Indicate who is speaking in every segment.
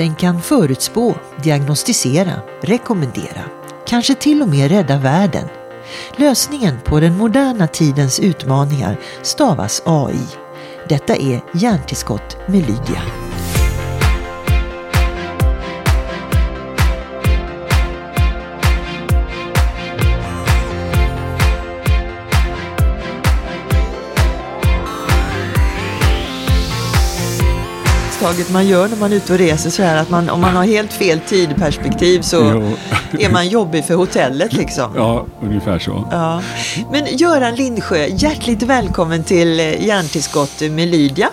Speaker 1: Den kan förutspå, diagnostisera, rekommendera, kanske till och med rädda världen. Lösningen på den moderna tidens utmaningar stavas AI. Detta är Hjärntillskott med Lydia. Misstaget man gör när man är ute och reser så här att man, om man har helt fel tidperspektiv så jo. är man jobbig för hotellet liksom.
Speaker 2: Ja, ungefär så.
Speaker 1: Ja. Men Göran Lindsjö, hjärtligt välkommen till Hjärntillskott med Lydia.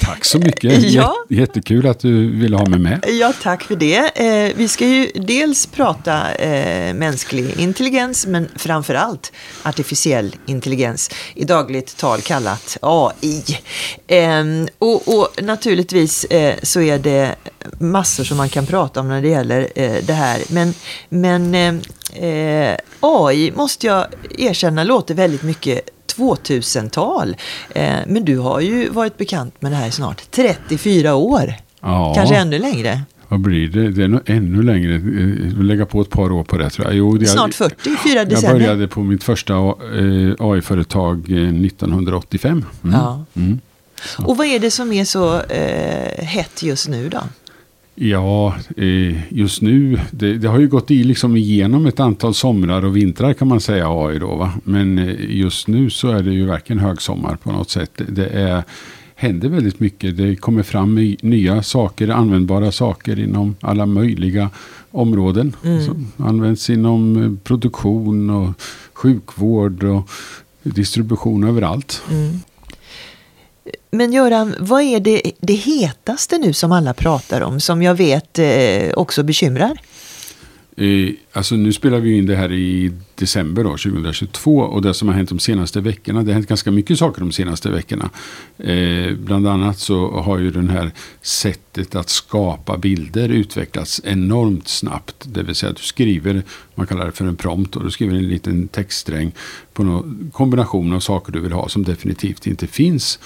Speaker 2: Tack så mycket. Ja. Jättekul att du ville ha mig med.
Speaker 1: Ja, tack för det. Eh, vi ska ju dels prata eh, mänsklig intelligens, men framför allt artificiell intelligens, i dagligt tal kallat AI. Eh, och, och, naturligtvis eh, så är det massor som man kan prata om när det gäller det här. Men, men AI, måste jag erkänna, låter väldigt mycket 2000-tal. Eh, men du har ju varit bekant med det här i snart 34 år. Ja. Kanske ännu längre.
Speaker 2: Vad blir det? Det är nog ännu längre. Eh, lägga på ett par år på det tror jag. Jo,
Speaker 1: det Snart 40, fyra
Speaker 2: decennier. Jag började på mitt första eh, AI-företag 1985. Mm. Ja. Mm.
Speaker 1: Och vad är det som är så eh, hett just nu då?
Speaker 2: Ja, eh, just nu, det, det, har ju gått i liksom igenom ett antal somrar och vintrar kan man säga AI då. Va? Men eh, just nu så är det ju verkligen högsommar på något sätt. Det är, händer väldigt mycket. Det kommer fram nya saker, användbara saker inom alla möjliga områden. Mm. Som används inom eh, produktion och sjukvård och distribution överallt. Mm.
Speaker 1: Men Göran, vad är det, det hetaste nu som alla pratar om, som jag vet eh, också bekymrar?
Speaker 2: Eh, alltså nu spelar vi in det här i december då, 2022 och det som har hänt de senaste veckorna, det har hänt ganska mycket saker de senaste veckorna. Eh, bland annat så har ju den här sättet att skapa bilder utvecklats enormt snabbt. Det vill säga att du skriver, man kallar det för en prompt, och du skriver en liten textsträng på någon kombination av saker du vill ha som definitivt inte finns.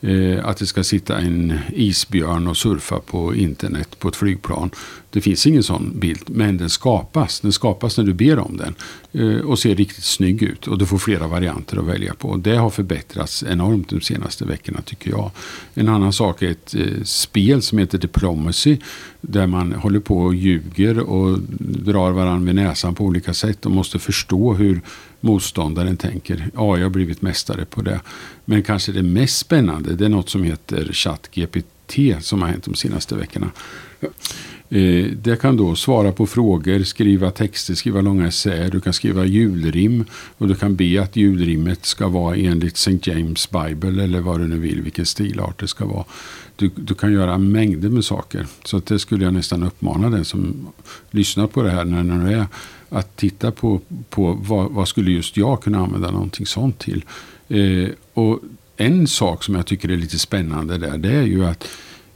Speaker 2: Eh, att det ska sitta en isbjörn och surfa på internet på ett flygplan. Det finns ingen sån bild, men den skapas. Den skapas när du ber om den eh, och ser riktigt snygg ut. Och du får flera varianter att välja på. Det har förbättrats enormt de senaste veckorna tycker jag. En annan sak är ett eh, spel som heter Diplomacy. Där man håller på och ljuger och drar varandra vid näsan på olika sätt och måste förstå hur motståndaren tänker. Ja, jag har blivit mästare på det. Men kanske det mest spännande det är något som heter ChatGPT som har hänt de senaste veckorna. Eh, det kan då svara på frågor, skriva texter, skriva långa essäer. Du kan skriva julrim och du kan be att julrimmet ska vara enligt St. James Bible eller vad du nu vill, vilken stilart det ska vara. Du, du kan göra mängder med saker. Så det skulle jag nästan uppmana den som lyssnar på det här när du är att titta på, på vad, vad, skulle just jag kunna använda någonting sånt till. Eh, och en sak som jag tycker är lite spännande där, det är ju att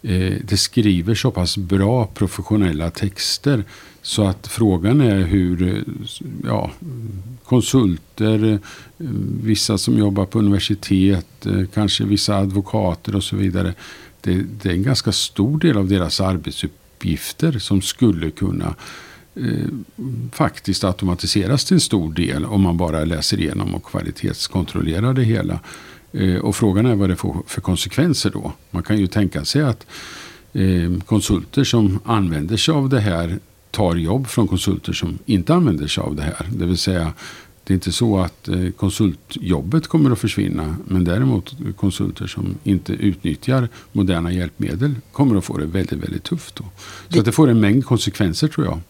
Speaker 2: eh, det skriver så pass bra professionella texter. Så att frågan är hur eh, ja, konsulter, eh, vissa som jobbar på universitet, eh, kanske vissa advokater och så vidare. Det, det, är en ganska stor del av deras arbetsuppgifter som skulle kunna eh, faktiskt automatiseras till en stor del om man bara läser igenom och kvalitetskontrollerar det hela. Eh, och frågan är vad det får för konsekvenser då. Man kan ju tänka sig att eh, konsulter som använder sig av det här tar jobb från konsulter som inte använder sig av det här. Det vill säga det är inte så att eh, konsultjobbet kommer att försvinna. Men däremot konsulter som inte utnyttjar moderna hjälpmedel kommer att få det väldigt, väldigt tufft. Då. Så det, att det får en mängd konsekvenser tror jag.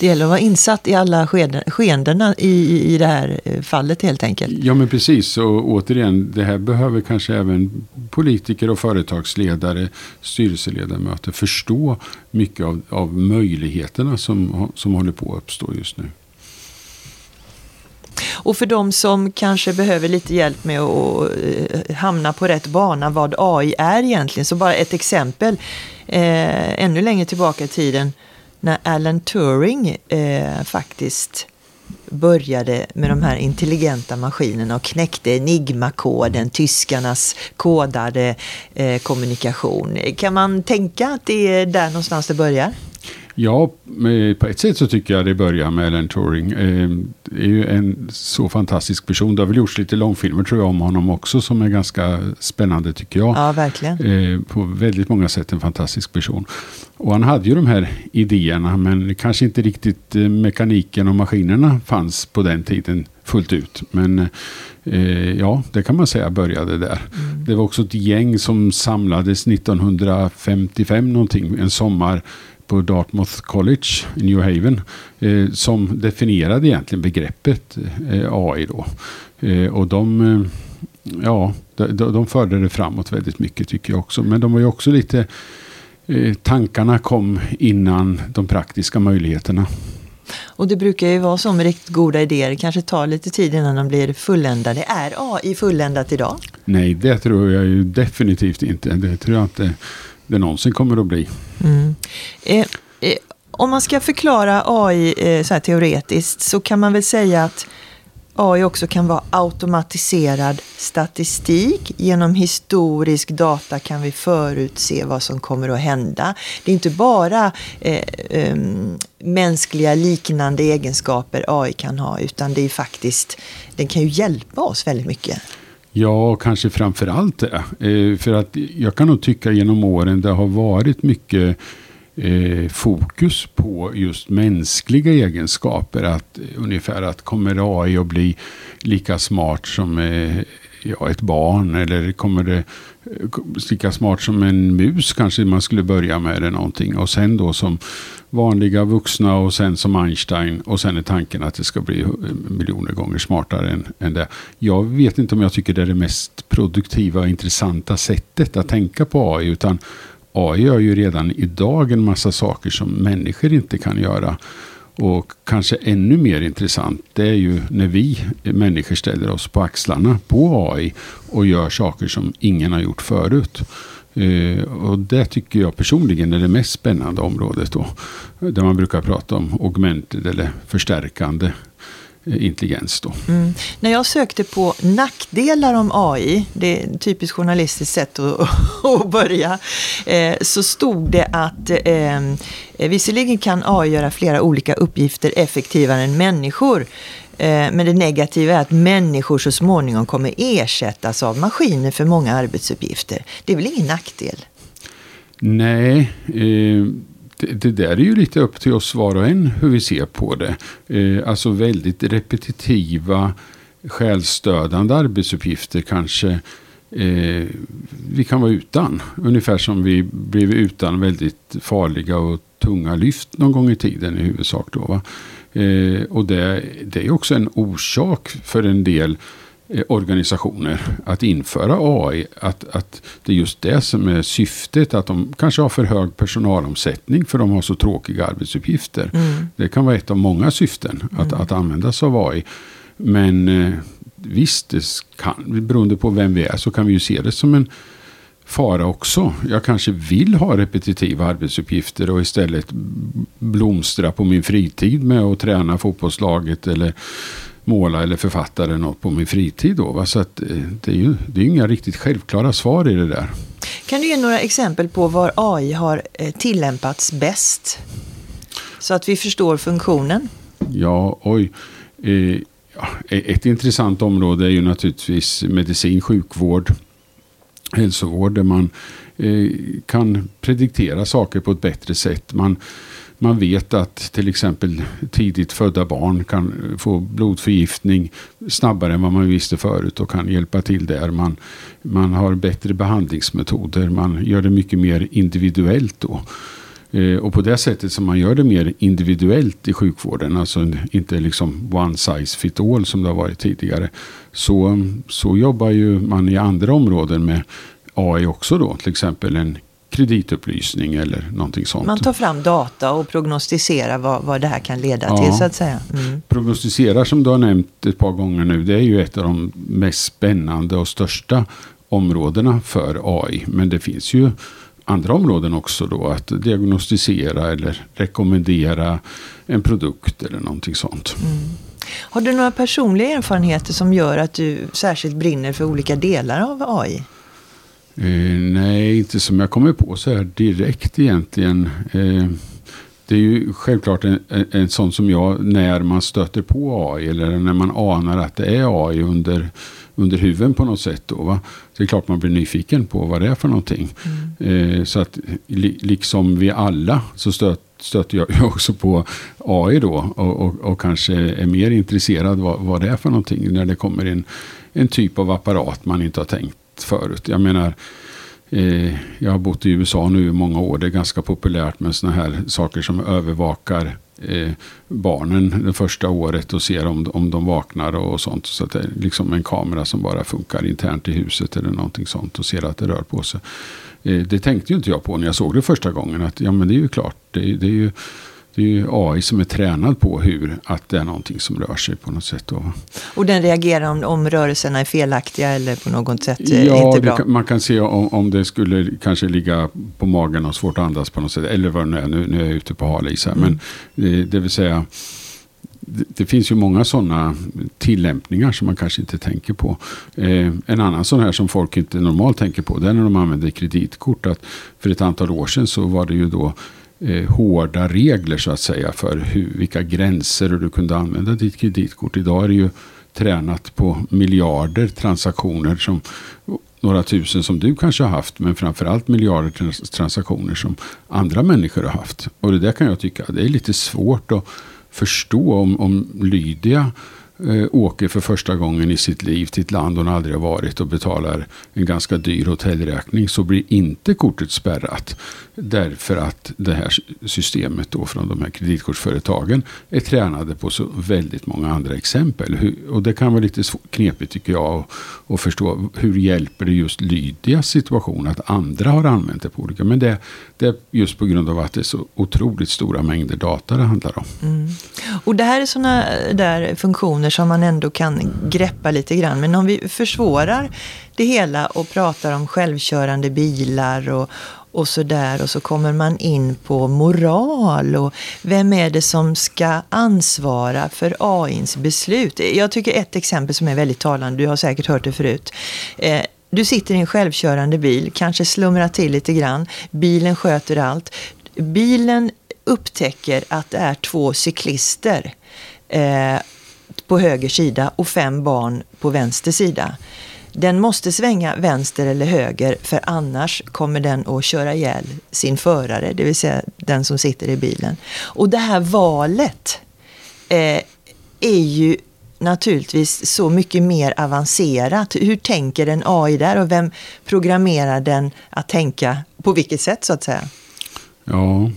Speaker 1: Det gäller att vara insatt i alla skeendena i, i det här eh, fallet helt enkelt.
Speaker 2: Ja men precis. Och återigen, det här behöver kanske även politiker och företagsledare, styrelseledamöter förstå mycket av, av möjligheterna som, som håller på att uppstå just nu.
Speaker 1: Och för de som kanske behöver lite hjälp med att eh, hamna på rätt bana vad AI är egentligen. Så bara ett exempel. Eh, ännu längre tillbaka i tiden när Alan Turing eh, faktiskt började med de här intelligenta maskinerna och knäckte Enigma-koden, tyskarnas kodade eh, kommunikation. Kan man tänka att det är där någonstans det börjar?
Speaker 2: Ja, på ett sätt så tycker jag det börjar med Alan Turing. Eh, det är ju en så fantastisk person. Det har väl gjorts lite långfilmer tror jag om honom också som är ganska spännande tycker jag.
Speaker 1: Ja, verkligen.
Speaker 2: Eh, på väldigt många sätt en fantastisk person. Och han hade ju de här idéerna men kanske inte riktigt eh, mekaniken och maskinerna fanns på den tiden fullt ut. Men ja, det kan man säga började där. Mm. Det var också ett gäng som samlades 1955 någonting, en sommar på Dartmouth College i New Haven eh, som definierade egentligen begreppet eh, AI. Då. Eh, och de, eh, ja, de, de förde det framåt väldigt mycket tycker jag också. Men de var ju också lite... Eh, tankarna kom innan de praktiska möjligheterna.
Speaker 1: Och det brukar ju vara så med riktigt goda idéer. Kanske tar lite tid innan de blir fulländade. Är AI fulländat idag?
Speaker 2: Nej, det tror jag ju definitivt inte. Det tror jag inte det någonsin kommer att bli. Mm.
Speaker 1: Eh, eh, om man ska förklara AI eh, så här teoretiskt så kan man väl säga att AI också kan vara automatiserad statistik. Genom historisk data kan vi förutse vad som kommer att hända. Det är inte bara eh, eh, mänskliga liknande egenskaper AI kan ha, utan det är faktiskt, den kan ju hjälpa oss väldigt mycket.
Speaker 2: Ja, kanske framför allt det. Eh, för att jag kan nog tycka genom åren det har varit mycket eh, fokus på just mänskliga egenskaper. Att, eh, ungefär att kommer AI att bli lika smart som eh, ja, ett barn? Eller kommer det Eh, lika smart som en mus kanske man skulle börja med eller någonting. Och sen då som vanliga vuxna och sen som Einstein. Och sen är tanken att det ska bli miljoner gånger smartare än, än det. Jag vet inte om jag tycker det är det mest produktiva och intressanta sättet att tänka på AI. Utan AI gör ju redan idag en massa saker som människor inte kan göra. Och kanske ännu mer intressant, det är ju när vi människor ställer oss på axlarna på AI och gör saker som ingen har gjort förut. Uh, och det tycker jag personligen är det mest spännande området då. Där man brukar prata om augmented eller förstärkande intelligens. Då. Mm.
Speaker 1: När jag sökte på nackdelar om AI, det är ett typiskt journalistiskt sätt att, att börja, eh, så stod det att eh, visserligen kan AI göra flera olika uppgifter effektivare än människor. Eh, men det negativa är att människor så småningom kommer ersättas av maskiner för många arbetsuppgifter. Det är väl ingen nackdel?
Speaker 2: Nej, eh, det, det, där är ju lite upp till oss var och en hur vi ser på det. Eh, alltså väldigt repetitiva, självstödande arbetsuppgifter kanske eh, vi kan vara utan. Ungefär som vi blev utan väldigt farliga och tunga lyft någon gång i tiden i huvudsak. Då, va? Eh, och det, det är också en orsak för en del organisationer att införa AI. Att, att det är just det som är syftet. Att de kanske har för hög personalomsättning för de har så tråkiga arbetsuppgifter. Mm. Det kan vara ett av många syften att, mm. att använda sig av AI. Men eh, visst, det kan, beroende på vem vi är så kan vi ju se det som en fara också. Jag kanske vill ha repetitiva arbetsuppgifter och istället blomstra på min fritid med att träna fotbollslaget eller måla eller författa eller något på min fritid. Då, va? Så att, eh, det är ju det är inga riktigt självklara svar i det där.
Speaker 1: Kan du ge några exempel på var AI har eh, tillämpats bäst? Så att vi förstår funktionen.
Speaker 2: Ja, oj. Eh, ett intressant område är ju naturligtvis medicin, sjukvård, hälsovård där man kan prediktera saker på ett bättre sätt. Man man vet att till exempel tidigt födda barn kan få blodförgiftning snabbare än vad man visste förut och kan hjälpa till där. Man, man har bättre behandlingsmetoder. Man gör det mycket mer individuellt då. Eh, och på det sättet som man gör det mer individuellt i sjukvården, alltså inte liksom one size fit all som det har varit tidigare, så, så jobbar ju man i andra områden med AI också då. Till exempel en kreditupplysning eller någonting sånt.
Speaker 1: Man tar fram data och prognostiserar vad, vad det här kan leda ja. till så att säga.
Speaker 2: Mm. Prognostiserar som du har nämnt ett par gånger nu, det är ju ett av de mest spännande och största områdena för AI. Men det finns ju andra områden också då. Att diagnostisera eller rekommendera en produkt eller någonting sånt. Mm.
Speaker 1: Har du några personliga erfarenheter som gör att du särskilt brinner för olika delar av AI?
Speaker 2: Eh, nej, inte som jag kommer på så här direkt egentligen. Eh, det är ju självklart en, en, sån som jag, när man stöter på AI eller när man anar att det är AI under, under huven på något sätt. Då, va? Det är klart man blir nyfiken på vad det är för någonting. Mm. Eh, så att li, liksom vi alla så stöt, stöter jag också på AI då och, och, och, kanske är mer intresserad vad, vad det är för någonting när det kommer en, en typ av apparat man inte har tänkt förut. Jag menar, eh, jag har bott i USA nu i många år. Det är ganska populärt med sådana här saker som övervakar eh, barnen det första året och ser om, om de vaknar och sånt. Så att det är liksom en kamera som bara funkar internt i huset eller någonting sånt och ser att det rör på sig. Eh, det tänkte ju inte jag på när jag såg det första gången. Att ja men det är ju klart. Det, det är ju det är ju AI som är tränad på hur att det är någonting som rör sig på något sätt. Då.
Speaker 1: Och den reagerar om, om rörelserna är felaktiga eller på något sätt eh, ja, inte bra?
Speaker 2: Ja, man kan se om, om det skulle kanske ligga på magen och svårt att andas på något sätt. Eller vad det nu är, nu, nu är jag ute på hal is här. Mm. Men det, det vill säga det, det finns ju många sådana tillämpningar som man kanske inte tänker på. Eh, en annan sån här som folk inte normalt tänker på det är när de använder kreditkort. Att för ett antal år sedan så var det ju då eh, hårda regler så att säga för hur, vilka gränser du kunde använda ditt kreditkort. Idag är det ju tränat på miljarder transaktioner som några tusen som du kanske har haft men framförallt miljarder transaktioner som andra människor har haft. Och det där kan jag tycka det är lite svårt att förstå om, om Lydia eh, åker för första gången i sitt liv till ett land hon aldrig har varit och betalar en ganska dyr hotellräkning så blir inte kortet spärrat. Därför att det här systemet då från de här kreditkortsföretagen är tränade på så väldigt många andra exempel. Och det kan vara lite knepigt tycker jag att förstå. Hur hjälper det just Lydias situation att andra har använt det på olika. Men det, det är just på grund av att det är så otroligt stora mängder data det handlar om. Mm.
Speaker 1: Och det här är sådana där funktioner som man ändå kan greppa lite grann. Men om vi försvårar det hela och pratar om självkörande bilar och, och så där. Och så kommer man in på moral och vem är det som ska ansvara för AIns beslut? Jag tycker ett exempel som är väldigt talande, du har säkert hört det förut. Eh, du sitter i en självkörande bil, kanske slumrar till lite grann. Bilen sköter allt. Bilen upptäcker att det är två cyklister eh, på höger sida och fem barn på vänster sida. Den måste svänga vänster eller höger för annars kommer den att köra ihjäl sin förare, det vill säga den som sitter i bilen. Och det här valet eh, är ju naturligtvis så mycket mer avancerat. Hur tänker en AI där och vem programmerar den att tänka på vilket sätt så att säga?
Speaker 2: Ja,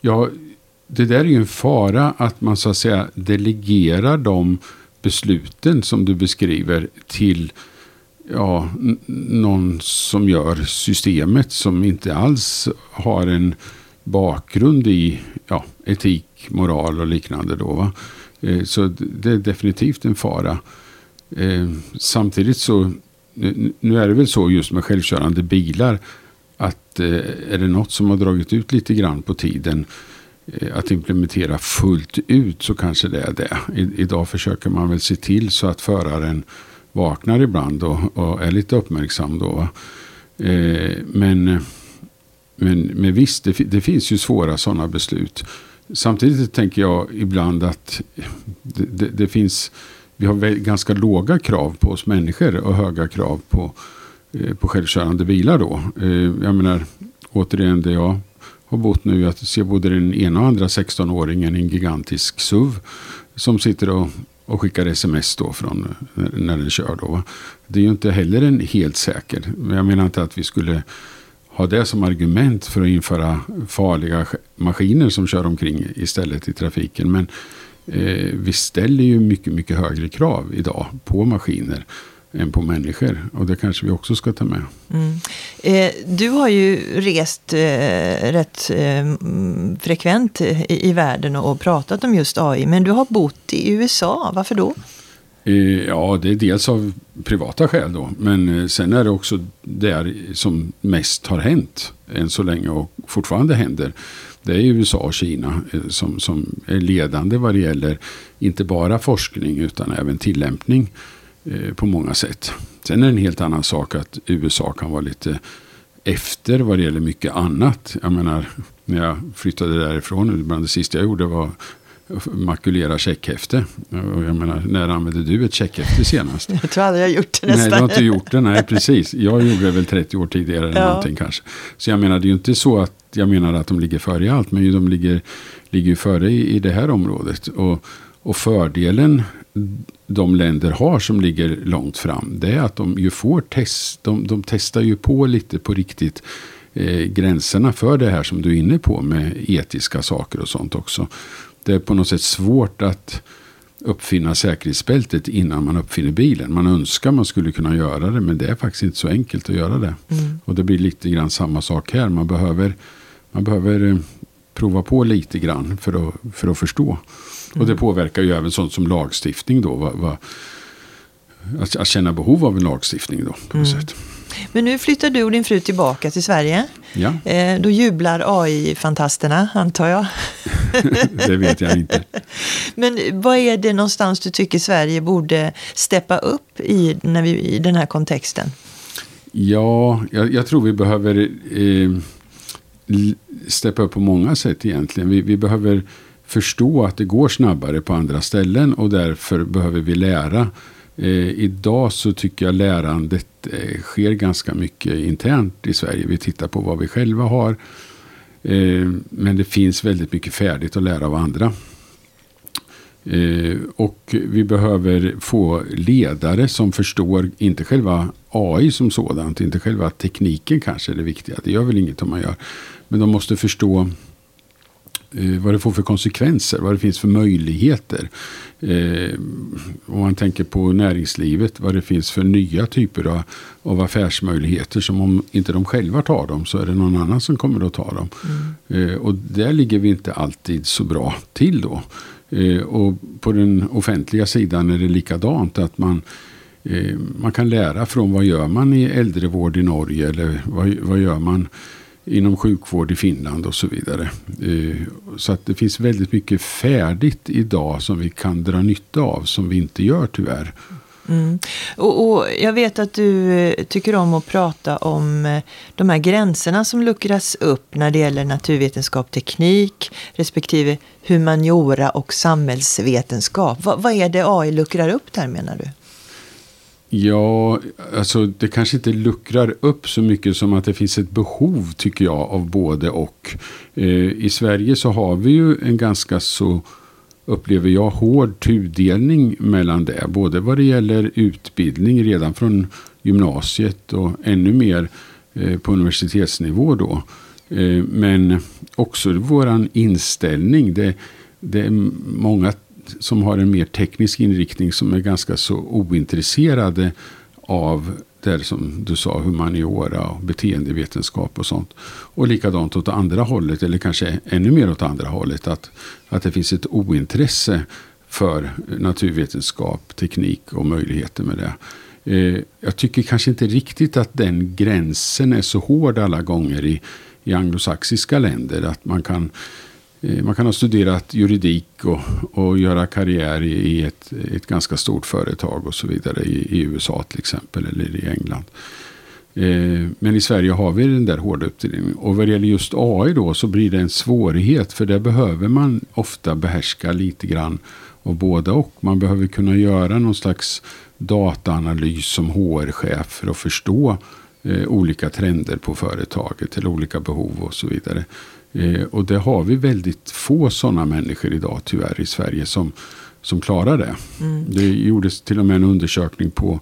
Speaker 2: jag det där är ju en fara att man så att säga delegerar de besluten som du beskriver till ja, någon som gör systemet som inte alls har en bakgrund i ja, etik, moral och liknande. Då, va? Eh, så det är definitivt en fara. Eh, samtidigt så, nu är det väl så just med självkörande bilar att eh, är det något som har dragit ut lite grann på tiden Eh, att implementera fullt ut så kanske det är det. I idag försöker man väl se till så att föraren vaknar ibland och, och är lite uppmärksam då. Eh, men, men, men visst, det, det finns ju svåra sådana beslut. Samtidigt tänker jag ibland att det, det, det, finns, vi har ganska låga krav på oss människor och höga krav på, eh, på självkörande bilar då. Eh, jag menar, återigen det jag har bott nu, Jag ser både den ena och andra 16-åringen i en gigantisk SUV som sitter och och skickar sms då från när den kör. Då. Det är ju inte heller en helt säker. Jag menar inte att vi skulle ha det som argument för att införa farliga maskiner som kör omkring istället i trafiken. Men eh, vi ställer ju mycket, mycket högre krav idag på maskiner än på människor. Och det kanske vi också ska ta med. Mm.
Speaker 1: Eh, du har ju rest eh, rätt eh, frekvent i, i, världen och, pratat om just AI. Men du har bott i USA. Varför då?
Speaker 2: Eh, ja, det är dels av privata skäl då. Men eh, sen är det också där som mest har hänt än så länge och fortfarande händer. Det är USA och Kina eh, som, som är ledande vad det gäller inte bara forskning utan även tillämpning på många sätt. Sen är det en helt annan sak att USA kan vara lite efter vad det gäller mycket annat. Jag menar, när jag flyttade därifrån, bland det sista jag gjorde var makulera checkhäfte. Jag menar, när använde du ett checkhäfte senast?
Speaker 1: Jag tror aldrig jag gjort det nästan.
Speaker 2: Nej, du har inte gjort det. Nej, precis. Jag gjorde det väl 30 år tidigare eller ja. någonting kanske. Så jag menar, det är ju inte så att jag menar att de ligger före i allt. Men de ligger, ligger ju före i, i det här området. Och, och fördelen de länder har som ligger långt fram. Det är att de ju får test. De, de testar ju på lite på riktigt eh, gränserna för det här som du är inne på med etiska saker och sånt också det är på något sätt svårt att uppfinna säkerhetsbältet innan man uppfinner bilen. Man önskar man skulle kunna göra det men det är faktiskt inte så enkelt att göra det. Mm. Och det blir lite grann samma sak här. Man behöver, man behöver eh, prova på lite grann för att, för att förstå. Mm. Och det påverkar ju även sånt som lagstiftning då. Va, va, att, att, känna behov av en lagstiftning då. På något mm. sätt.
Speaker 1: Men nu flyttar du och din fru tillbaka till Sverige.
Speaker 2: Ja.
Speaker 1: Eh, då jublar AI-fantasterna, antar jag.
Speaker 2: det vet jag inte.
Speaker 1: Men vad är det någonstans du tycker Sverige borde steppa upp i, när vi, i den här kontexten?
Speaker 2: Ja, jag, jag tror vi behöver eh, steppa upp på många sätt egentligen. Vi, vi behöver förstå att det går snabbare på andra ställen och därför behöver vi lära Eh, idag så tycker jag lärandet eh, sker ganska mycket internt i Sverige. Vi tittar på vad vi själva har. Eh, men det finns väldigt mycket färdigt att lära av andra. Eh, och vi behöver få ledare som förstår, inte själva AI som sådant, inte själva tekniken kanske är det viktiga. Det gör väl inget om man gör. Men de måste förstå vad det får för konsekvenser, vad det finns för möjligheter. Eh, om man tänker på näringslivet, vad det finns för nya typer av, av affärsmöjligheter som om inte de själva tar dem så är det någon annan som kommer att ta dem. Mm. Eh, och där ligger vi inte alltid så bra till då. Eh, och på den offentliga sidan är det likadant. att man eh, man kan lära från vad gör man i äldrevård i Norge eller vad, vad gör man inom sjukvård i Finland och så vidare. Eh, så att det finns väldigt mycket färdigt idag som vi kan dra nytta av som vi inte gör tyvärr.
Speaker 1: Mm. Och, och, jag vet att du eh, tycker om att prata om eh, de här gränserna som luckras upp när det gäller naturvetenskap, teknik respektive humaniora och samhällsvetenskap. Vad, vad är det AI luckrar upp där menar du?
Speaker 2: Ja, alltså det kanske inte luckrar upp så mycket som att det finns ett behov tycker jag av både och. Eh, I Sverige så har vi ju en ganska så, upplever jag, hård tudelning mellan det. Både vad det gäller utbildning redan från gymnasiet och ännu mer eh, på universitetsnivå då. Eh, men också våran inställning. Det, det är många som har en mer teknisk inriktning som är ganska så ointresserade av det som du sa, humaniora och beteendevetenskap och sånt. Och likadant åt andra hållet, eller kanske ännu mer åt andra hållet, att, att det finns ett ointresse för naturvetenskap, teknik och möjligheter med det. Eh, jag tycker kanske inte riktigt att den gränsen är så hård alla gånger i, i anglosaxiska länder. Att man kan Eh, man kan ha studerat juridik och, och göra karriär i, i ett, ett, ganska stort företag och så vidare. I, i USA till exempel eller i England. Eh, men i Sverige har vi den där hårda uppdelningen. Och vad det gäller just AI då så blir det en svårighet. För där behöver man ofta behärska lite grann av båda och. Man behöver kunna göra någon slags dataanalys som HR-chef för att förstå eh, olika trender på företaget eller olika behov och så vidare. Eh, och det har vi väldigt få sådana människor idag tyvärr i Sverige som, som klarar det. Mm. Det gjordes till och med en undersökning på,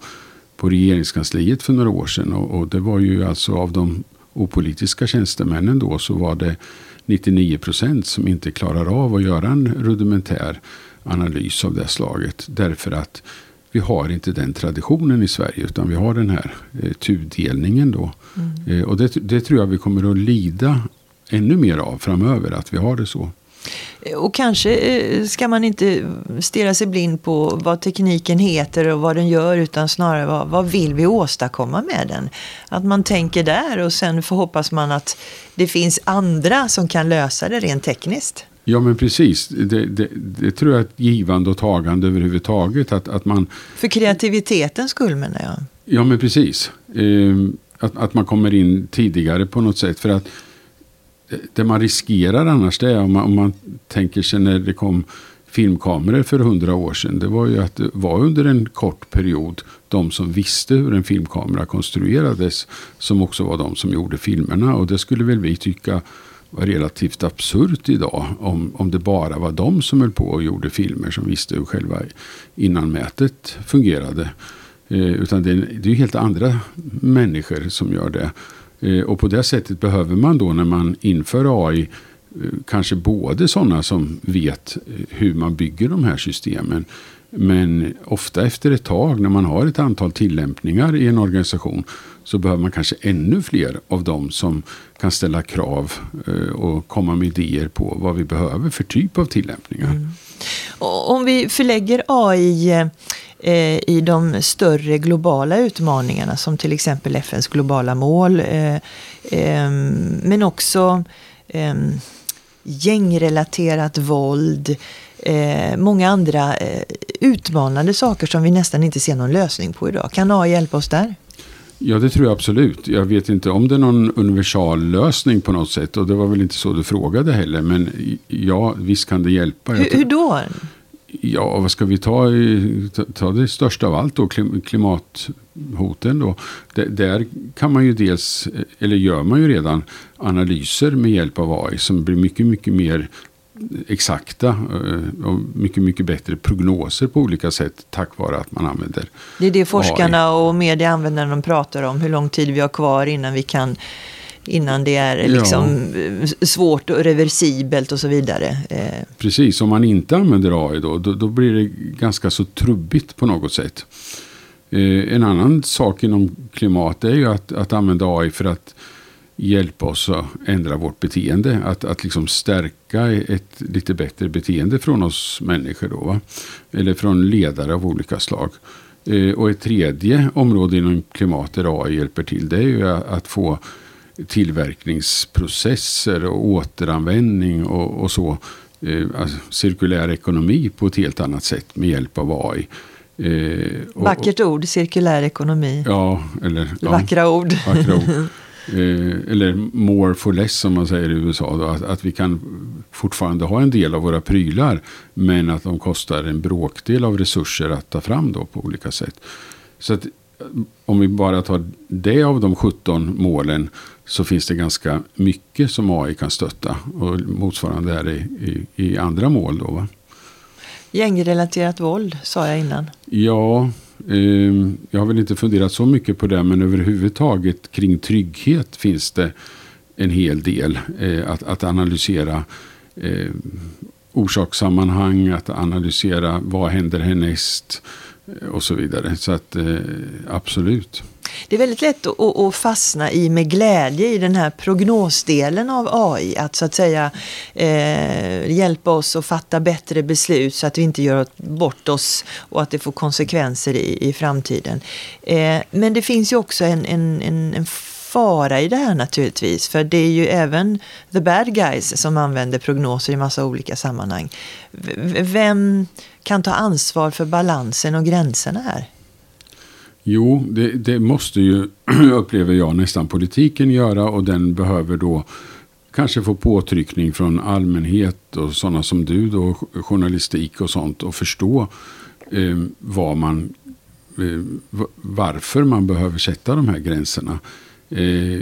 Speaker 2: på regeringskansliet för några år sedan. Och, och det var ju alltså av de opolitiska tjänstemännen då så var det 99 procent som inte klarar av att göra en rudimentär analys av det slaget. Därför att vi har inte den traditionen i Sverige utan vi har den här eh, tudelningen då. Mm. Eh, och det, det, tror jag vi kommer att lida ännu mer av framöver, att vi har det så.
Speaker 1: Och kanske eh, ska man inte stirra sig blind på vad tekniken heter och vad den gör utan snarare vad, vad vill vi åstadkomma med den? Att man tänker där och sen förhoppas man att det finns andra som kan lösa det rent tekniskt.
Speaker 2: Ja men precis, det, det, det, tror jag är ett givande och tagande överhuvudtaget. Att, att man,
Speaker 1: För kreativitetens skull menar jag.
Speaker 2: Ja men precis. Ehm, att, att man kommer in tidigare på något sätt. För att det man riskerar annars det är om man, om man tänker sig när det kom filmkameror för hundra år sedan. Det var ju att det var under en kort period de som visste hur en filmkamera konstruerades som också var de som gjorde filmerna. Och det skulle väl vi tycka var relativt absurt idag om, om det bara var de som höll på och gjorde filmer som visste hur själva innanmätet fungerade. Eh, utan det, det är helt andra människor som gör det. Eh, och på det sättet behöver man då när man inför AI eh, kanske både sådana som vet eh, hur man bygger de här systemen. Men ofta efter ett tag när man har ett antal tillämpningar i en organisation så behöver man kanske ännu fler av dem som kan ställa krav och komma med idéer på vad vi behöver för typ av tillämpningar. Mm.
Speaker 1: Om vi förlägger AI i de större globala utmaningarna som till exempel FNs globala mål. Eh, ehm, men också gängrelaterat våld. Eh, många andra utmanande saker som vi nästan inte ser någon lösning på idag. Kan AI hjälpa oss där?
Speaker 2: Ja, det tror jag absolut. Jag vet inte om det är någon universallösning på något sätt. Och det var väl inte så du frågade heller. Men ja, visst kan det hjälpa.
Speaker 1: Hur, hur då?
Speaker 2: Ja, vad ska vi ta? Ta det största av allt då, klimathoten då. Där kan man ju dels, eller gör man ju redan, analyser med hjälp av AI som blir mycket, mycket mer exakta eh, och mycket, mycket bättre prognoser på olika sätt tack vare att man använder
Speaker 1: Det är det forskarna AI. och media använder när de pratar om hur lång tid vi har kvar innan vi kan innan det är liksom ja. svårt och reversibelt och så vidare. Eh.
Speaker 2: Precis, om man inte använder AI då, då, då blir det ganska så trubbigt på något sätt. Eh, en annan sak inom klimat är ju att, att använda AI för att hjälpa oss att ändra vårt beteende. Att, att liksom stärka ett lite bättre beteende från oss människor. Då, va? Eller från ledare av olika slag. Eh, och ett tredje område inom klimat där AI hjälper till det är ju att få tillverkningsprocesser och återanvändning och, och så. Eh, alltså, cirkulär ekonomi på ett helt annat sätt med hjälp av AI.
Speaker 1: Eh, och, Vackert ord, cirkulär ekonomi.
Speaker 2: Ja, eller...
Speaker 1: Vackra
Speaker 2: ja,
Speaker 1: ord.
Speaker 2: Vackra ord. Eh, eller more for less som man säger i USA. Då, att, att vi kan fortfarande ha en del av våra prylar. Men att de kostar en bråkdel av resurser att ta fram då på olika sätt. Så att om vi bara tar det av de 17 målen så finns det ganska mycket som AI kan stötta. Och motsvarande är det i, i andra mål. Då, va?
Speaker 1: Gängrelaterat våld sa jag innan.
Speaker 2: Ja, eh, jag har väl inte funderat så mycket på det. Men överhuvudtaget kring trygghet finns det en hel del eh, att, att analysera. Eh, orsakssammanhang, att analysera vad händer härnäst Eh, och så vidare. Så att eh, absolut.
Speaker 1: Det är väldigt lätt att, att, fastna i med glädje i den här prognosdelen av AI. Att så att säga eh, hjälpa oss att fatta bättre beslut så att vi inte gör bort oss och att det får konsekvenser i, i framtiden. Eh, men det finns ju också en, en, en, en fara i det här naturligtvis. För det är ju även the bad guys som använder prognoser i massa olika sammanhang. Vem kan ta ansvar för balansen och gränserna här?
Speaker 2: Jo, det, det måste ju, upplever jag, nästan politiken göra och den behöver då kanske få påtryckning från allmänhet och sådana som du då, journalistik och sånt och förstå eh, vad man, eh, varför man behöver sätta de här gränserna. Eh,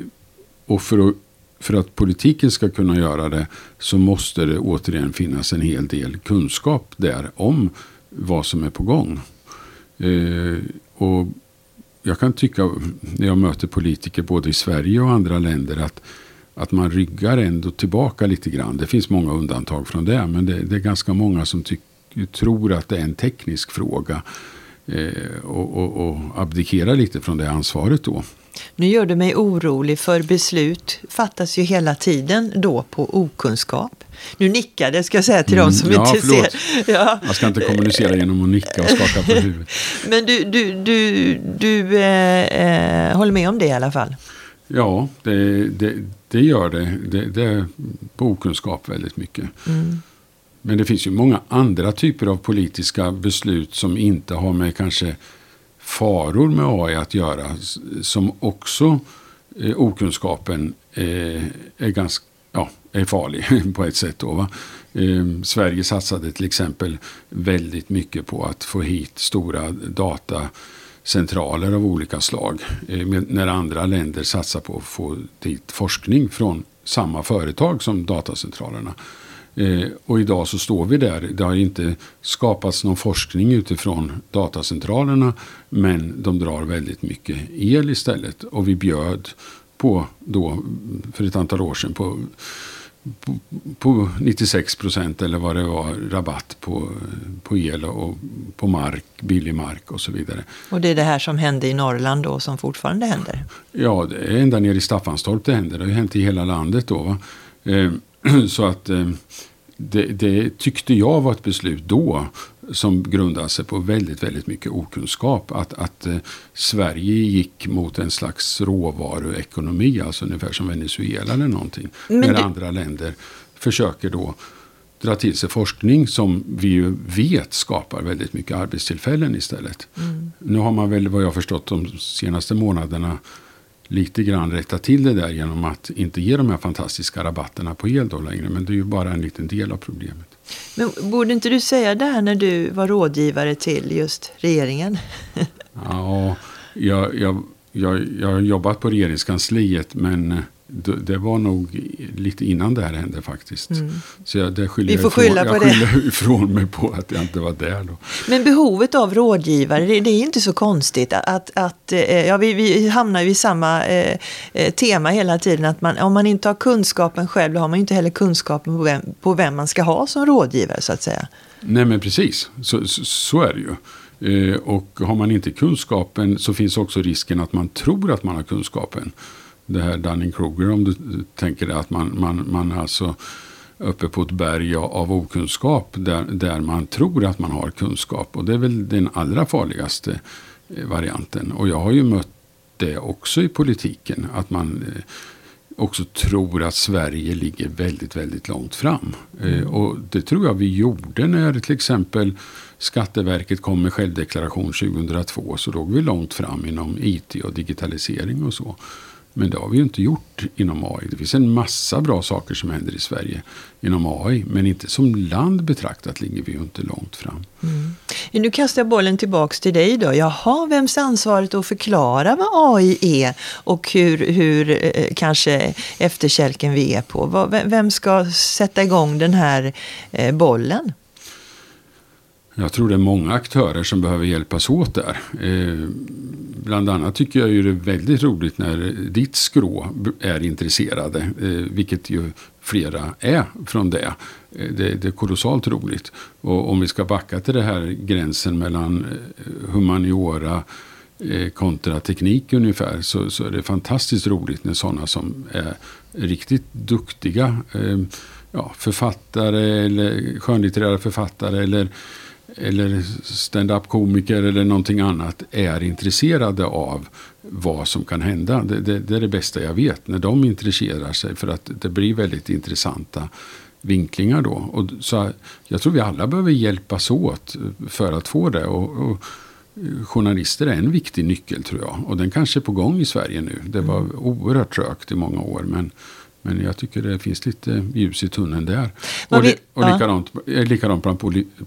Speaker 2: och för att, för att politiken ska kunna göra det så måste det återigen finnas en hel del kunskap där om vad som är på gång. Eh, och jag kan tycka när jag möter politiker både i Sverige och andra länder att, att man ryggar ändå tillbaka lite grann. Det finns många undantag från det men det, det är ganska många som tyck, tror att det är en teknisk fråga. Eh, och, och, och abdikerar lite från det ansvaret då.
Speaker 1: Nu gör du mig orolig för beslut fattas ju hela tiden då på okunskap. Nu nickade, ska jag säga till mm, de som ja, inte förlåt.
Speaker 2: ser. Ja. Jag ska inte kommunicera genom att nicka och skaka på huvudet.
Speaker 1: Men du, du, du, du eh, eh, håller med om det i alla fall?
Speaker 2: Ja, det, det, det gör det. det. Det är på okunskap väldigt mycket. Mm. Men det finns ju många andra typer av politiska beslut som inte har med kanske faror med AI att göra. Som också eh, okunskapen eh, är, ganska, ja, är farlig på ett sätt. Då, va? Eh, Sverige satsade till exempel väldigt mycket på att få hit stora datacentraler av olika slag. Eh, när andra länder satsar på att få dit forskning från samma företag som datacentralerna. Eh, och idag så står vi där. Det har inte skapats någon forskning utifrån datacentralerna. Men de drar väldigt mycket el istället. Och vi bjöd på då för ett antal år sedan på, på, på 96 procent eller vad det var rabatt på, på el och på mark, billig mark och så vidare.
Speaker 1: Och det är det här som hände i Norrland då som fortfarande händer?
Speaker 2: Ja, det är ända ner i Staffanstorp det händer. Det har ju hänt i hela landet då. Va? Eh, Så att eh, det, det, tyckte jag var ett beslut då som grundade sig på väldigt, väldigt mycket okunskap. Att, att eh, Sverige gick mot en slags råvaruekonomi, alltså ungefär som Venezuela eller någonting. Men när det... andra länder försöker då dra till sig forskning som vi ju vet skapar väldigt mycket arbetstillfällen istället. Mm. Nu har man väl, vad jag förstått, de senaste månaderna lite grann rätta till det där genom att inte ge de här fantastiska rabatterna på el då längre. Men det är ju bara en liten del av problemet.
Speaker 1: Men borde inte du säga det här när du var rådgivare till just regeringen?
Speaker 2: ja, jag, jag, jag, jag har jobbat på regeringskansliet men det var nog lite innan det här hände faktiskt. Mm. Så jag, det
Speaker 1: Vi får skylla
Speaker 2: ifrån,
Speaker 1: på
Speaker 2: jag det. Jag ifrån mig på att jag inte var där då.
Speaker 1: Men behovet av rådgivare, det, det är inte så konstigt. Att, att, eh, ja, vi, vi hamnar ju i samma eh, eh, tema hela tiden. Att man, om man inte har kunskapen själv, då har man inte heller kunskapen på vem, på vem man ska ha som rådgivare så att säga.
Speaker 2: Nej men precis, så, så, så är det ju. Eh, och har man inte kunskapen så finns också risken att man tror att man har kunskapen det här Dunning-Kruger om du tänker att man, man, man alltså uppe på ett berg av okunskap där, där man tror att man har kunskap. Och det är väl den allra farligaste eh, varianten. Och jag har ju mött det också i politiken. Att man eh, också tror att Sverige ligger väldigt, väldigt långt fram. Eh, mm. Och det tror jag vi gjorde när till exempel Skatteverket kom med självdeklaration 2002. Så låg vi långt fram inom IT och digitalisering och så. Men det har vi ju inte gjort inom AI. Det finns en massa bra saker som händer i Sverige inom AI. Men inte som land betraktat ligger vi ju inte långt fram. Mm.
Speaker 1: Nu kastar jag bollen tillbaks till dig då. Jaha, vems ansvaret att förklara vad AI är och hur, hur eh, kanske efterkälken vi är på? Vem ska sätta igång den här eh, bollen?
Speaker 2: Jag tror det är många aktörer som behöver hjälpas åt där. Eh, bland annat tycker jag ju det är väldigt roligt när ditt skrå är intresserade. Eh, vilket ju flera är från det. Eh, det. Det är kolossalt roligt. Och om vi ska backa till den här gränsen mellan eh, humaniora eh, kontra teknik ungefär. Så, så är det fantastiskt roligt när sådana som är riktigt duktiga eh, ja, författare eller skönlitterära författare eller eller stand-up komiker eller någonting annat är intresserade av vad som kan hända. Det, det, det, är det bästa jag vet. När de intresserar sig för att det blir väldigt intressanta vinklingar då. Och så jag tror vi alla behöver hjälpas åt för att få det. Och, och journalister är en viktig nyckel tror jag. Och den kanske är på gång i Sverige nu. Det var oerhört trögt i många år. Men men jag tycker det finns lite ljus i tunneln där. Och, det, och ja. likadant bland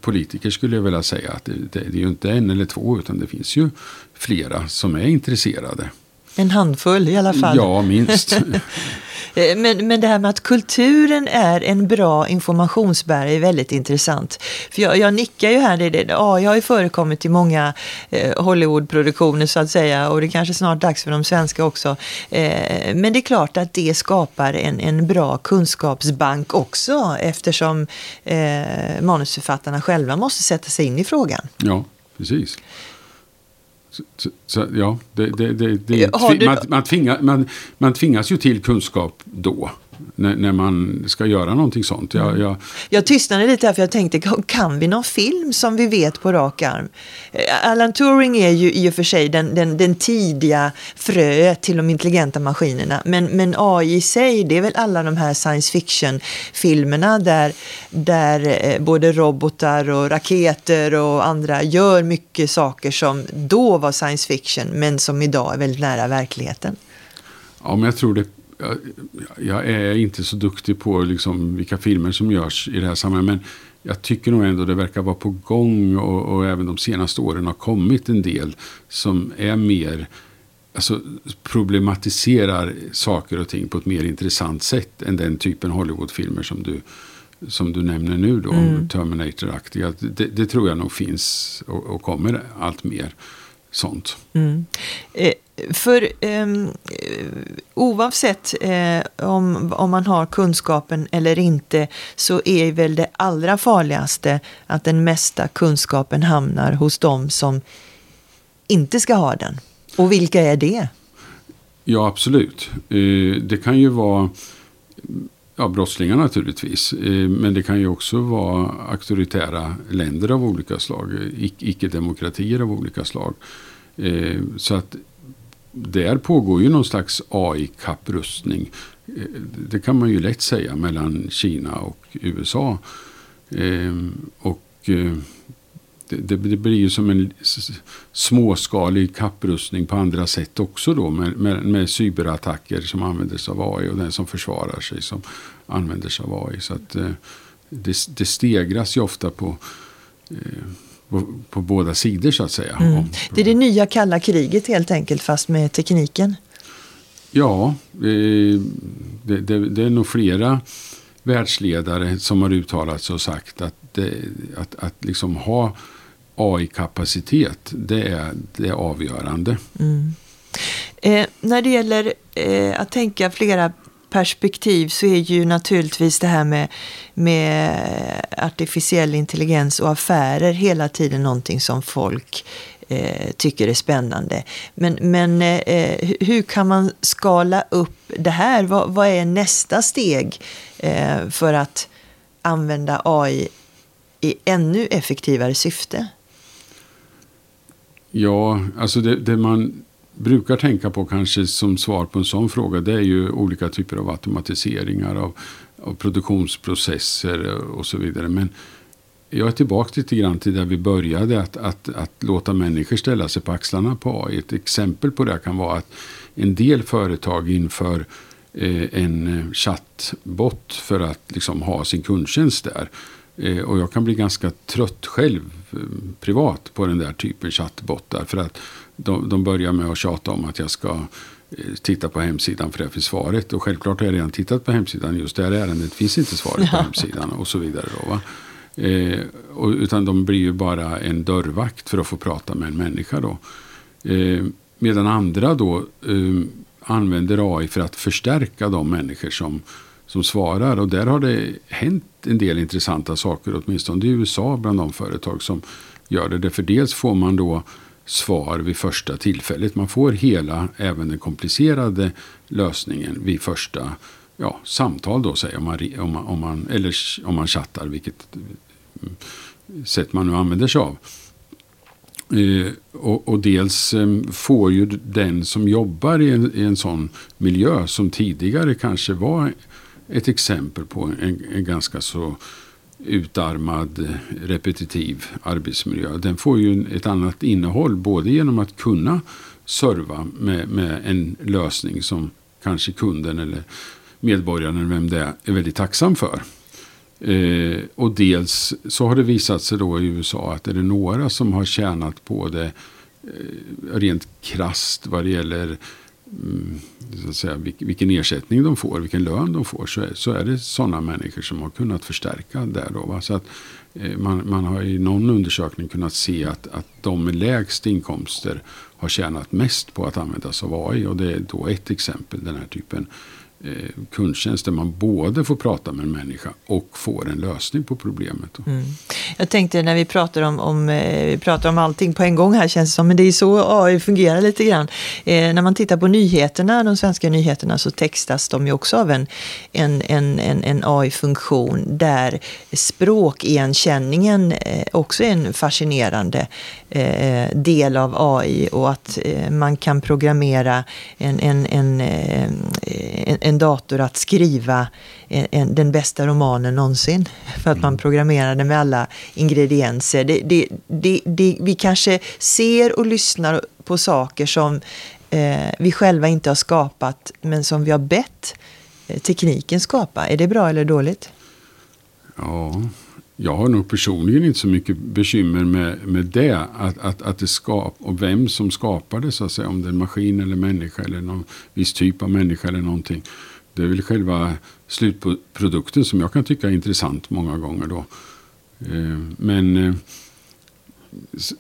Speaker 2: politiker skulle jag vilja säga. att det, det, det är ju inte en eller två utan det finns ju flera som är intresserade.
Speaker 1: En handfull i alla fall.
Speaker 2: Ja, minst.
Speaker 1: Eh, men, men det här med att kulturen är en bra informationsbärare är väldigt intressant. För jag, jag nickar ju här. Det, det, ja, jag har ju förekommit i många eh, Hollywoodproduktioner så att säga. Och det är kanske snart dags för de svenska också. Eh, men det är klart att det skapar en, en bra kunskapsbank också. Eftersom eh, manusförfattarna själva måste sätta sig in i frågan.
Speaker 2: Ja, precis. Så, så, ja, det, det, det, man, man, tvinga, man, man tvingas ju till kunskap då när, när, man ska göra någonting sånt. Jag, mm. jag...
Speaker 1: jag tystnade lite här för jag tänkte, kan vi någon film som vi vet på rak arm? Eh, Alan Turing är ju i och för sig den, den, den tidiga fröet till de intelligenta maskinerna. Men, men AI i sig, det är väl alla de här science fiction-filmerna där, där eh, både robotar och raketer och andra gör mycket saker som då var science fiction men som idag är väldigt nära verkligheten.
Speaker 2: Ja, men jag tror det jag, jag, är inte så duktig på liksom vilka filmer som görs i det här sammanhanget. Men jag tycker nog ändå det verkar vara på gång och, och, även de senaste åren har kommit en del som är mer alltså, problematiserar saker och ting på ett mer intressant sätt än den typen Hollywoodfilmer som du, som du nämner nu då, mm. Terminator-aktiga. Det, det, tror jag nog finns och, och kommer allt mer sånt. Mm.
Speaker 1: För eh, oavsett eh, om, om man har kunskapen eller inte så är väl det allra farligaste att den mesta kunskapen hamnar hos de som inte ska ha den. Och vilka är det?
Speaker 2: Ja, absolut. Eh, det kan ju vara ja, brottslingar naturligtvis. Eh, men det kan ju också vara auktoritära länder av olika slag. Icke-demokratier av olika slag. Eh, så att där pågår ju någon slags AI-kapprustning. Eh, det kan man ju lätt säga mellan Kina och USA. Ehm, och eh, det, det, blir ju som en småskalig kapprustning på andra sätt också då med, med, med cyberattacker som använder sig av AI och den som försvarar sig som använder sig av AI. Så att eh, det, det stegras ju ofta på på, på, båda sidor så att säga. Mm.
Speaker 1: Det är det nya kalla kriget helt enkelt fast med tekniken.
Speaker 2: Ja, det, det, det är nog flera världsledare som har uttalat sig och sagt att, det, att, att liksom ha AI-kapacitet det är, det är avgörande. Mm.
Speaker 1: Eh, när det gäller eh, att tänka flera perspektiv så är ju naturligtvis det här med, med artificiell intelligens och affärer hela tiden någonting som folk eh, tycker är spännande. Men, men eh, hur kan man skala upp det här? Vad, vad är nästa steg eh, för att använda AI i ännu effektivare syfte?
Speaker 2: Ja, alltså det, det man brukar tänka på kanske som svar på en sån fråga det är ju olika typer av automatiseringar av, av produktionsprocesser och så vidare. Men jag är tillbaka lite grann till där vi började, att, att, att låta människor ställa sig på axlarna på AI. Ett exempel på det kan vara att en del företag inför eh, en eh, chattbot för att liksom ha sin kundtjänst där. Eh, och jag kan bli ganska trött själv eh, privat på den där typen chattbottar. För att de, de börjar med att tjata om att jag ska eh, titta på hemsidan för det finns svaret. Och självklart har jag redan tittat på hemsidan. Just det här ärendet finns inte svaret på hemsidan och så vidare. Då? Eh, och, utan de blir ju bara en dörrvakt för att få prata med en människa. Då. Eh, medan andra då eh, använder AI för att förstärka de människor som, som svarar. Och där har det hänt en del intressanta saker, åtminstone i USA bland de företag som gör det. För dels får man då svar vid första tillfället. Man får hela, även den komplicerade lösningen vid första ja, samtal då, säger om man, om man, om man, eller om man chattar, vilket mm, sätt man nu använder sig av. Eh, och, och, dels eh, får ju den som jobbar i en, i en sån miljö som tidigare kanske var ett exempel på en, en ganska så utarmad eh, repetitiv arbetsmiljö. Den får ju ett annat innehåll både genom att kunna serva med, med en lösning som kanske kunden eller medborgaren eller vem det är, är väldigt tacksam för. Eh, och dels så har det visat sig då i USA att är det några som har tjänat på det eh, rent krast vad det gäller Mm, så att säga, vilken ersättning de får, vilken lön de får, så är, så är det sådana människor som har kunnat förstärka där. Då, va? Så att, eh, man, man har i någon undersökning kunnat se att, att de med lägst inkomster har tjänat mest på att använda sig av AI. Och det är då ett exempel, den här typen eh, kundtjänst där man både får prata med en människa och får en lösning på problemet.
Speaker 1: Mm. Jag tänkte när vi pratar om, om, eh, vi pratar om allting på en gång här känns det som, men det är så AI fungerar lite grann. Eh, när man tittar på nyheterna, de svenska nyheterna, så textas de ju också av en, en, en, en, en AI-funktion där språkigenkänningen eh, också är en fascinerande eh, del av AI och att eh, man kan programmera en, en, en, eh, en, en dator att skriva en, den bästa romanen någonsin. För att man mm. programmerar den med alla ingredienser. Det, det, det, det, vi kanske ser och lyssnar på saker som eh, vi själva inte har skapat men som vi har bett eh, tekniken skapa. Är det bra eller dåligt?
Speaker 2: Ja, jag har nog personligen inte så mycket bekymmer med, med det. Att, att, att det skap, och vem som skapar det, så att säga. Om det är en maskin eller människa eller någon viss typ av människa eller någonting. Det är väl själva slutprodukten som jag kan tycka är intressant många gånger. Då. Eh, men eh,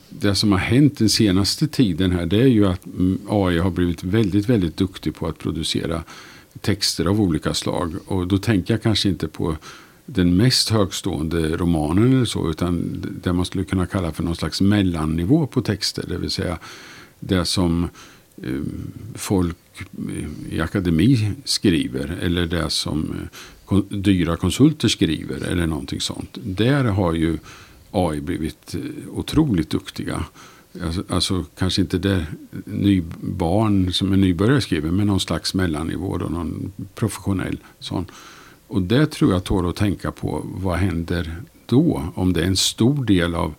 Speaker 2: det som har hänt den senaste tiden här det är ju att mm, AI har blivit väldigt, väldigt duktig på att producera texter av olika slag. Och då tänker jag kanske inte på den mest högstående romanen eller så, utan det man skulle kunna kalla för någon slags mellannivå på texter. Det vill säga det som eh, folk eh, i akademi skriver eller det som eh, dyra konsulter skriver eller någonting sånt. Där har ju AI blivit otroligt duktiga. Alltså, alltså, kanske inte det ny barn som är nybörjare skriver, men någon slags mellannivå, då, någon professionell sån. Och det tror jag tål att tänka på. Vad händer då? Om det är en stor del av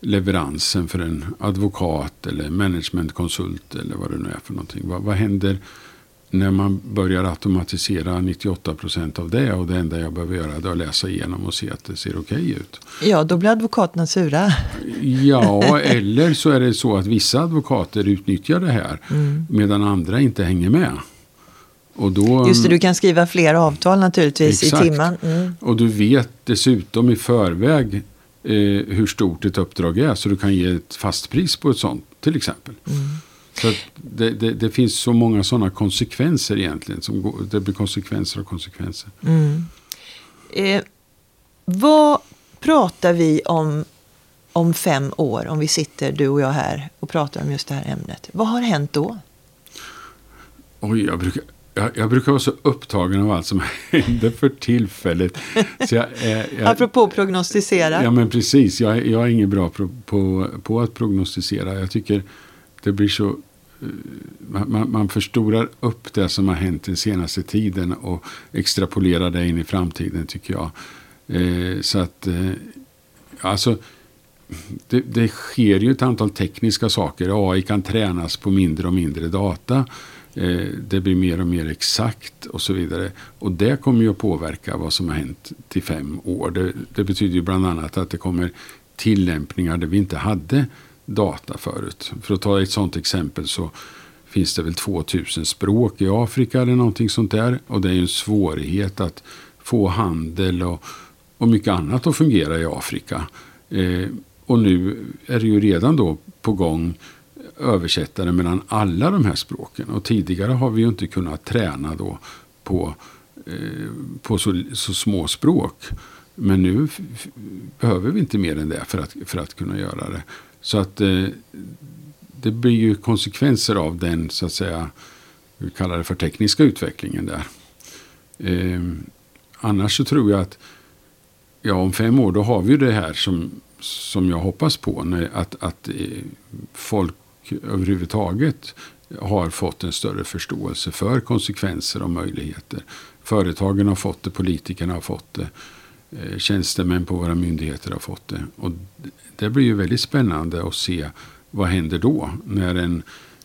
Speaker 2: leveransen för en advokat eller managementkonsult eller vad det nu är för någonting. Vad, vad händer när man börjar automatisera 98 procent av det och det enda jag behöver göra är att läsa igenom och se att det ser okej ut.
Speaker 1: Ja, då blir advokaterna sura.
Speaker 2: Ja, eller så är det så att vissa advokater utnyttjar det här mm. medan andra inte hänger med.
Speaker 1: Och då, Just det, du kan skriva fler avtal naturligtvis exakt. i timmen. Mm.
Speaker 2: Och du vet dessutom i förväg eh, hur stort ett uppdrag är så du kan ge ett fast pris på ett sånt till exempel. Mm. Så det, det, det, finns så många sådana konsekvenser egentligen. Som går, det blir konsekvenser och konsekvenser. Mm.
Speaker 1: Eh, vad pratar vi om om fem år, om vi sitter du och jag här och pratar om just det här ämnet. Vad har hänt då?
Speaker 2: Oj, jag brukar, jag, jag, brukar vara så upptagen av allt som händer för tillfället. Så jag,
Speaker 1: eh, jag, Apropå prognostisera.
Speaker 2: Ja, men precis. Jag, jag är ingen bra på, på, på, att prognostisera. Jag tycker det blir så... Eh, man, man förstorar upp det som har hänt den senaste tiden och extrapolerar det in i framtiden, tycker jag. Eh, så att... Alltså... Det, det sker ju ett antal tekniska saker. AI kan tränas på mindre och mindre data. Eh, det blir mer och mer exakt och så vidare. Och det kommer ju att påverka vad som har hänt till fem år. Det, det betyder ju bland annat att det kommer tillämpningar där vi inte hade data förut. För att ta ett sådant exempel så finns det väl 2000 språk i Afrika eller någonting sånt där. Och det är ju en svårighet att få handel och, och mycket annat att fungera i Afrika. Eh, och nu är det ju redan då på gång översättare mellan alla de här språken. Och tidigare har vi ju inte kunnat träna då på, eh, på så, så små språk. Men nu behöver vi inte mer än det för att, för att kunna göra det. Så att eh, det blir ju konsekvenser av den, så att säga, vi kallar det för tekniska utvecklingen där. Eh, annars så tror jag att ja, om fem år då har vi det här som, som jag hoppas på. När, att, att eh, folk överhuvudtaget har fått en större förståelse för konsekvenser och möjligheter. Företagen har fått det, politikerna har fått det, eh, tjänstemän på våra myndigheter har fått det. Och det blir ju väldigt spännande att se vad händer då när en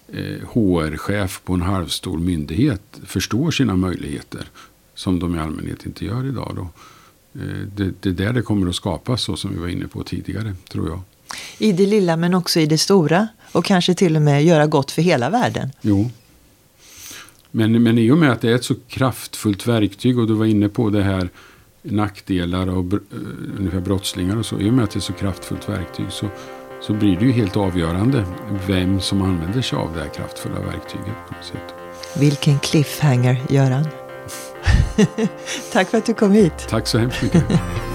Speaker 2: eh, HR-chef på en halvstor myndighet förstår sina möjligheter som de i allmänhet inte gör idag. Då. Eh, det, det är där det kommer att skapas så som vi var inne på tidigare, tror jag.
Speaker 1: I det lilla men också i det stora. Och kanske till och med göra gott för hela världen.
Speaker 2: Jo. Men, men i och med att det är ett så kraftfullt verktyg och du var inne på det här nackdelar och uh, ungefär brottslingar och så. I och med att det är så kraftfullt verktyg så, så blir det ju helt avgörande vem som använder sig av det här kraftfulla verktyget. på något sätt.
Speaker 1: Vilken cliffhanger, Göran. Tack för att du kom hit.
Speaker 2: Tack så hemskt mycket.